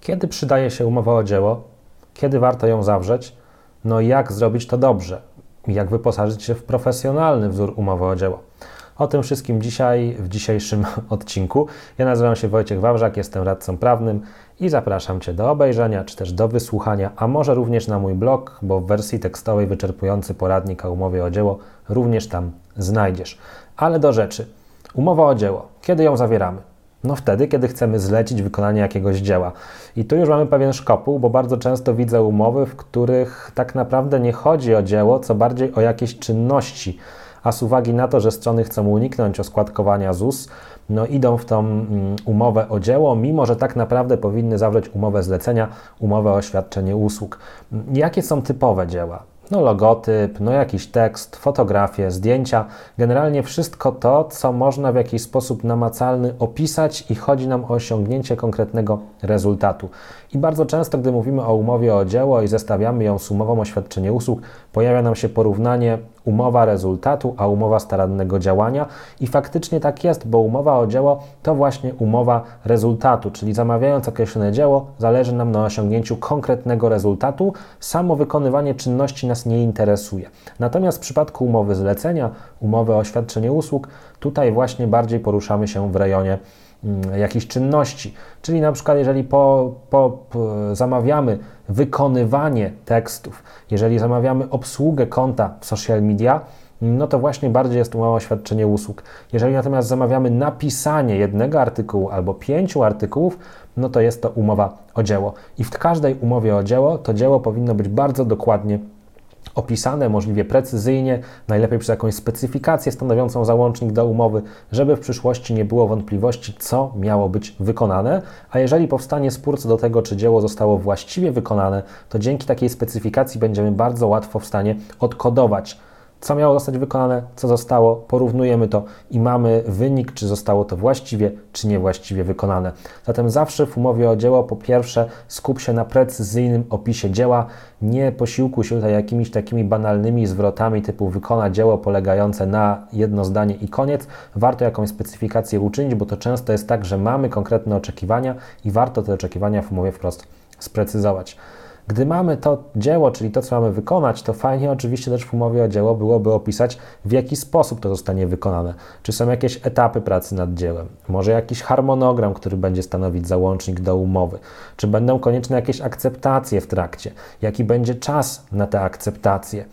Kiedy przydaje się umowa o dzieło? Kiedy warto ją zawrzeć? No i jak zrobić to dobrze? Jak wyposażyć się w profesjonalny wzór umowy o dzieło? O tym wszystkim dzisiaj w dzisiejszym odcinku. Ja nazywam się Wojciech Wawrzak, jestem radcą prawnym i zapraszam Cię do obejrzenia czy też do wysłuchania, a może również na mój blog, bo w wersji tekstowej wyczerpujący poradnik o umowie o dzieło również tam znajdziesz. Ale do rzeczy. Umowa o dzieło. Kiedy ją zawieramy? No wtedy, kiedy chcemy zlecić wykonanie jakiegoś dzieła. I tu już mamy pewien szkopuł, bo bardzo często widzę umowy, w których tak naprawdę nie chodzi o dzieło, co bardziej o jakieś czynności. A z uwagi na to, że strony chcą uniknąć oskładkowania ZUS, no idą w tą mm, umowę o dzieło, mimo że tak naprawdę powinny zawrzeć umowę zlecenia, umowę o świadczenie usług. Jakie są typowe dzieła? No logotyp, no jakiś tekst, fotografie, zdjęcia, generalnie wszystko to, co można w jakiś sposób namacalny opisać i chodzi nam o osiągnięcie konkretnego rezultatu. I bardzo często, gdy mówimy o umowie o dzieło i zestawiamy ją z umową o świadczenie usług, pojawia nam się porównanie umowa rezultatu, a umowa starannego działania. I faktycznie tak jest, bo umowa o dzieło to właśnie umowa rezultatu, czyli zamawiając określone dzieło, zależy nam na osiągnięciu konkretnego rezultatu. Samo wykonywanie czynności nas nie interesuje. Natomiast w przypadku umowy zlecenia, umowy o świadczenie usług, tutaj właśnie bardziej poruszamy się w rejonie jakichś czynności. Czyli na przykład, jeżeli po, po, zamawiamy wykonywanie tekstów, jeżeli zamawiamy obsługę konta w social media, no to właśnie bardziej jest umowa o świadczenie usług. Jeżeli natomiast zamawiamy napisanie jednego artykułu albo pięciu artykułów, no to jest to umowa o dzieło. I w każdej umowie o dzieło to dzieło powinno być bardzo dokładnie opisane możliwie precyzyjnie, najlepiej przez jakąś specyfikację stanowiącą załącznik do umowy, żeby w przyszłości nie było wątpliwości, co miało być wykonane. A jeżeli powstanie spór co do tego, czy dzieło zostało właściwie wykonane, to dzięki takiej specyfikacji będziemy bardzo łatwo w stanie odkodować co miało zostać wykonane, co zostało, porównujemy to i mamy wynik, czy zostało to właściwie, czy niewłaściwie wykonane. Zatem zawsze w umowie o dzieło, po pierwsze, skup się na precyzyjnym opisie dzieła, nie posiłkuj się tutaj jakimiś takimi banalnymi zwrotami typu wykona dzieło polegające na jedno zdanie i koniec. Warto jakąś specyfikację uczynić, bo to często jest tak, że mamy konkretne oczekiwania i warto te oczekiwania w umowie wprost sprecyzować. Gdy mamy to dzieło, czyli to, co mamy wykonać, to fajnie oczywiście też w umowie o dzieło byłoby opisać, w jaki sposób to zostanie wykonane. Czy są jakieś etapy pracy nad dziełem, może jakiś harmonogram, który będzie stanowić załącznik do umowy, czy będą konieczne jakieś akceptacje w trakcie, jaki będzie czas na te akceptacje.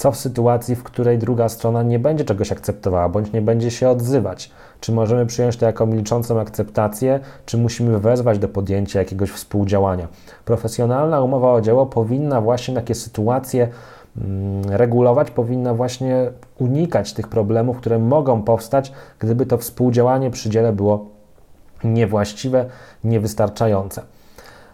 Co w sytuacji, w której druga strona nie będzie czegoś akceptowała bądź nie będzie się odzywać? Czy możemy przyjąć to jako milczącą akceptację, czy musimy wezwać do podjęcia jakiegoś współdziałania? Profesjonalna umowa o dzieło powinna właśnie takie sytuacje mm, regulować, powinna właśnie unikać tych problemów, które mogą powstać, gdyby to współdziałanie przy dziele było niewłaściwe, niewystarczające.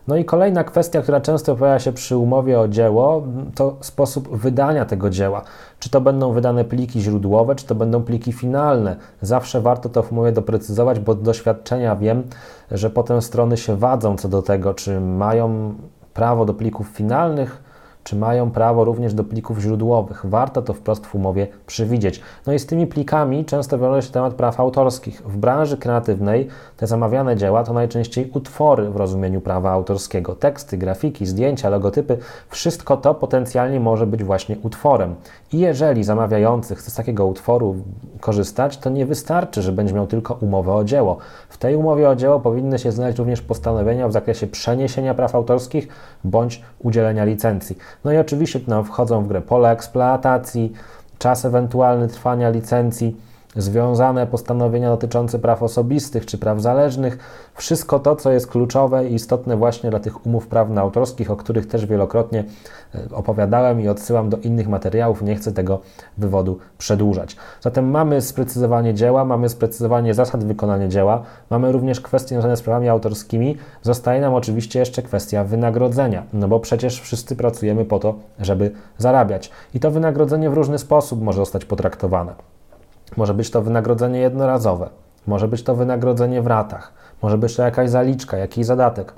No i kolejna kwestia, która często pojawia się przy umowie o dzieło, to sposób wydania tego dzieła. Czy to będą wydane pliki źródłowe, czy to będą pliki finalne. Zawsze warto to w umowie doprecyzować, bo z doświadczenia wiem, że potem strony się wadzą co do tego, czy mają prawo do plików finalnych, czy mają prawo również do plików źródłowych. Warto to wprost w umowie przewidzieć. No i z tymi plikami często wiąże się temat praw autorskich. W branży kreatywnej te zamawiane dzieła to najczęściej utwory w rozumieniu prawa autorskiego. Teksty, grafiki, zdjęcia, logotypy, wszystko to potencjalnie może być właśnie utworem. I jeżeli zamawiający chce z takiego utworu korzystać, to nie wystarczy, że będzie miał tylko umowę o dzieło. W tej umowie o dzieło powinny się znaleźć również postanowienia w zakresie przeniesienia praw autorskich bądź udzielenia licencji. No i oczywiście tu nam wchodzą w grę pole eksploatacji, czas ewentualny trwania licencji, związane postanowienia dotyczące praw osobistych czy praw zależnych, wszystko to, co jest kluczowe i istotne właśnie dla tych umów prawno-autorskich, o których też wielokrotnie e, opowiadałem i odsyłam do innych materiałów, nie chcę tego wywodu przedłużać. Zatem mamy sprecyzowanie dzieła, mamy sprecyzowanie zasad wykonania dzieła, mamy również kwestie związane z prawami autorskimi, zostaje nam oczywiście jeszcze kwestia wynagrodzenia, no bo przecież wszyscy pracujemy po to, żeby zarabiać i to wynagrodzenie w różny sposób może zostać potraktowane. Może być to wynagrodzenie jednorazowe, może być to wynagrodzenie w ratach, może być to jakaś zaliczka, jakiś zadatek.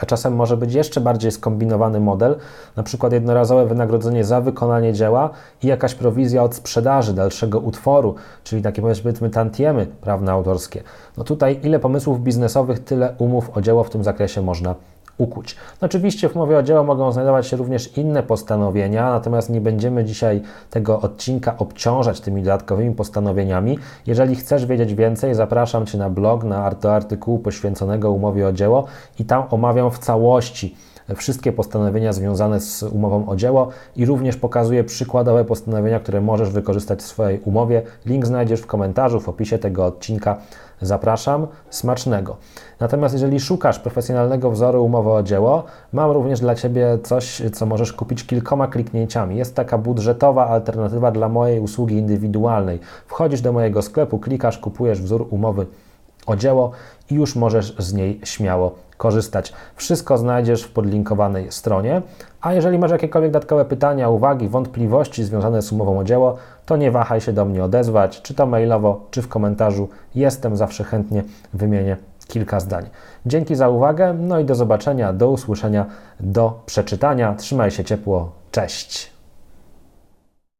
A czasem może być jeszcze bardziej skombinowany model, na przykład jednorazowe wynagrodzenie za wykonanie dzieła i jakaś prowizja od sprzedaży dalszego utworu, czyli takie powiedzmy tantiemy prawne autorskie. No tutaj ile pomysłów biznesowych, tyle umów o dzieło w tym zakresie można ukuć. No, oczywiście w umowie o dzieło mogą znajdować się również inne postanowienia, natomiast nie będziemy dzisiaj tego odcinka obciążać tymi dodatkowymi postanowieniami. Jeżeli chcesz wiedzieć więcej, zapraszam Cię na blog, na do artykułu poświęconego umowie o dzieło i tam omawiam w całości wszystkie postanowienia związane z umową o dzieło i również pokazuję przykładowe postanowienia, które możesz wykorzystać w swojej umowie. Link znajdziesz w komentarzu, w opisie tego odcinka. Zapraszam, smacznego. Natomiast jeżeli szukasz profesjonalnego wzoru umowy o dzieło, mam również dla Ciebie coś, co możesz kupić kilkoma kliknięciami. Jest taka budżetowa alternatywa dla mojej usługi indywidualnej. Wchodzisz do mojego sklepu, klikasz, kupujesz wzór umowy o dzieło i już możesz z niej śmiało korzystać. Wszystko znajdziesz w podlinkowanej stronie. A jeżeli masz jakiekolwiek dodatkowe pytania, uwagi, wątpliwości związane z umową o dzieło, to nie wahaj się do mnie odezwać, czy to mailowo, czy w komentarzu. Jestem zawsze chętnie wymienię kilka zdań. Dzięki za uwagę, no i do zobaczenia, do usłyszenia, do przeczytania. Trzymaj się ciepło, cześć.